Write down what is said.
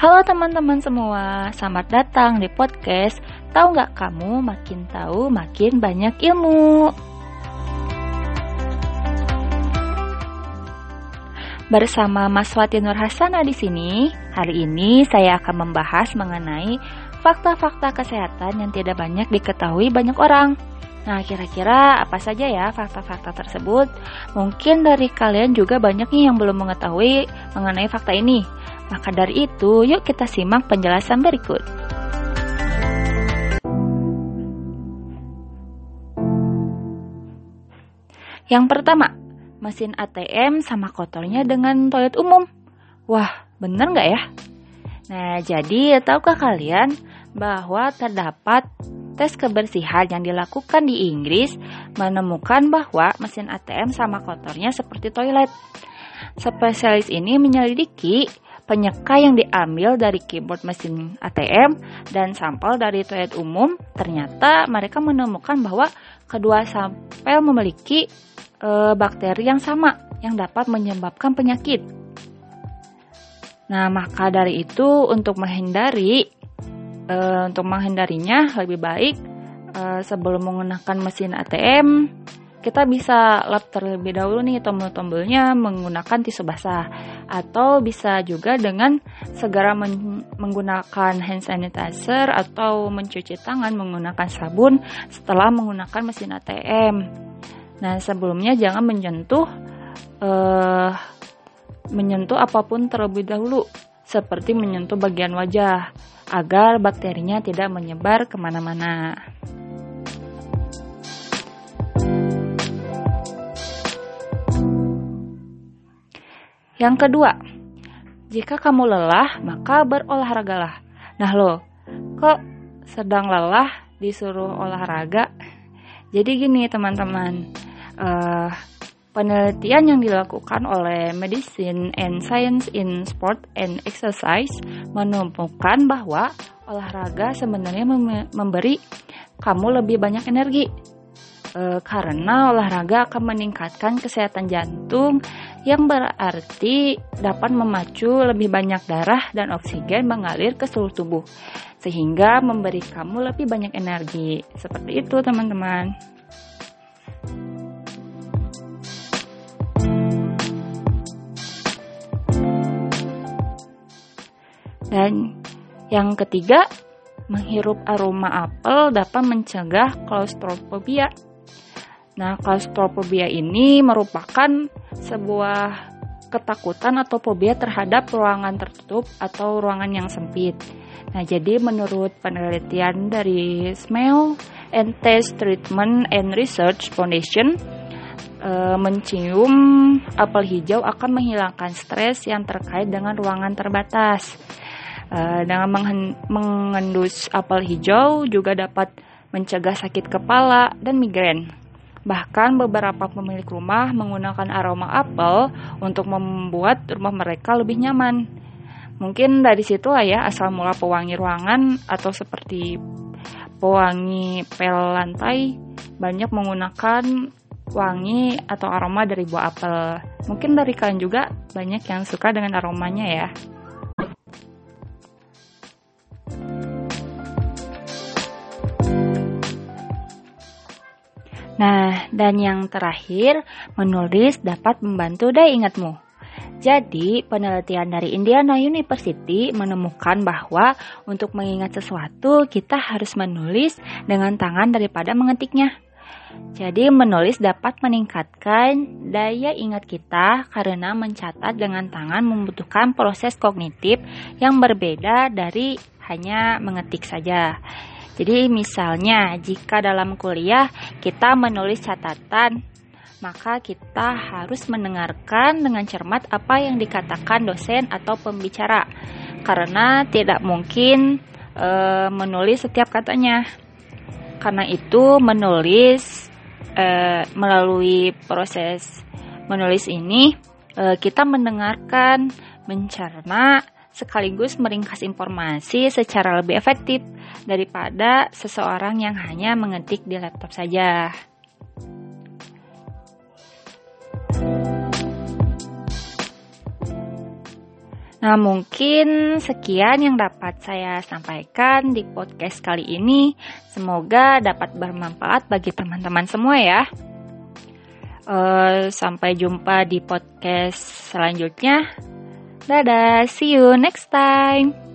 Halo teman-teman semua, selamat datang di podcast Tahu nggak kamu makin tahu makin banyak ilmu. Bersama Mas Wati Nur Hasana di sini, hari ini saya akan membahas mengenai fakta-fakta kesehatan yang tidak banyak diketahui banyak orang. Nah, kira-kira apa saja ya fakta-fakta tersebut? Mungkin dari kalian juga banyak nih yang belum mengetahui mengenai fakta ini. Maka dari itu, yuk kita simak penjelasan berikut. Yang pertama, mesin ATM sama kotornya dengan toilet umum. Wah, bener nggak ya? Nah, jadi tahukah kalian bahwa terdapat tes kebersihan yang dilakukan di Inggris menemukan bahwa mesin ATM sama kotornya seperti toilet. Spesialis ini menyelidiki penyeka yang diambil dari keyboard mesin ATM dan sampel dari toilet umum, ternyata mereka menemukan bahwa kedua sampel memiliki e, bakteri yang sama yang dapat menyebabkan penyakit. Nah, maka dari itu untuk menghindari e, untuk menghindarinya lebih baik e, sebelum menggunakan mesin ATM kita bisa lap terlebih dahulu nih tombol-tombolnya menggunakan tisu basah atau bisa juga dengan segera men menggunakan hand sanitizer atau mencuci tangan menggunakan sabun setelah menggunakan mesin ATM. Nah, sebelumnya jangan menyentuh uh, menyentuh apa pun terlebih dahulu seperti menyentuh bagian wajah agar bakterinya tidak menyebar ke mana-mana. Yang kedua, jika kamu lelah, maka berolahragalah. Nah lo, kok sedang lelah disuruh olahraga? Jadi gini teman-teman, uh, penelitian yang dilakukan oleh Medicine and Science in Sport and Exercise menemukan bahwa olahraga sebenarnya memberi kamu lebih banyak energi e, karena olahraga akan meningkatkan kesehatan jantung yang berarti dapat memacu lebih banyak darah dan oksigen mengalir ke seluruh tubuh sehingga memberi kamu lebih banyak energi. Seperti itu, teman-teman. Dan yang ketiga, menghirup aroma apel dapat mencegah klaustrofobia. Nah, klaustrofobia ini merupakan sebuah ketakutan atau fobia terhadap ruangan tertutup atau ruangan yang sempit. Nah, jadi menurut penelitian dari Smell and Taste Treatment and Research Foundation, e, mencium apel hijau akan menghilangkan stres yang terkait dengan ruangan terbatas. E, dengan mengendus apel hijau juga dapat mencegah sakit kepala dan migrain. Bahkan beberapa pemilik rumah menggunakan aroma apel untuk membuat rumah mereka lebih nyaman. Mungkin dari situ lah ya asal mula pewangi ruangan atau seperti pewangi pel lantai banyak menggunakan wangi atau aroma dari buah apel. Mungkin dari kalian juga banyak yang suka dengan aromanya ya. Nah, dan yang terakhir, menulis dapat membantu daya ingatmu. Jadi, penelitian dari Indiana University menemukan bahwa untuk mengingat sesuatu, kita harus menulis dengan tangan daripada mengetiknya. Jadi, menulis dapat meningkatkan daya ingat kita karena mencatat dengan tangan membutuhkan proses kognitif yang berbeda dari hanya mengetik saja. Jadi misalnya jika dalam kuliah kita menulis catatan, maka kita harus mendengarkan dengan cermat apa yang dikatakan dosen atau pembicara. Karena tidak mungkin e, menulis setiap katanya. Karena itu menulis e, melalui proses menulis ini e, kita mendengarkan, mencerna sekaligus meringkas informasi secara lebih efektif daripada seseorang yang hanya mengetik di laptop saja. Nah, mungkin sekian yang dapat saya sampaikan di podcast kali ini. Semoga dapat bermanfaat bagi teman-teman semua ya. Uh, sampai jumpa di podcast selanjutnya. Dadah, see you next time.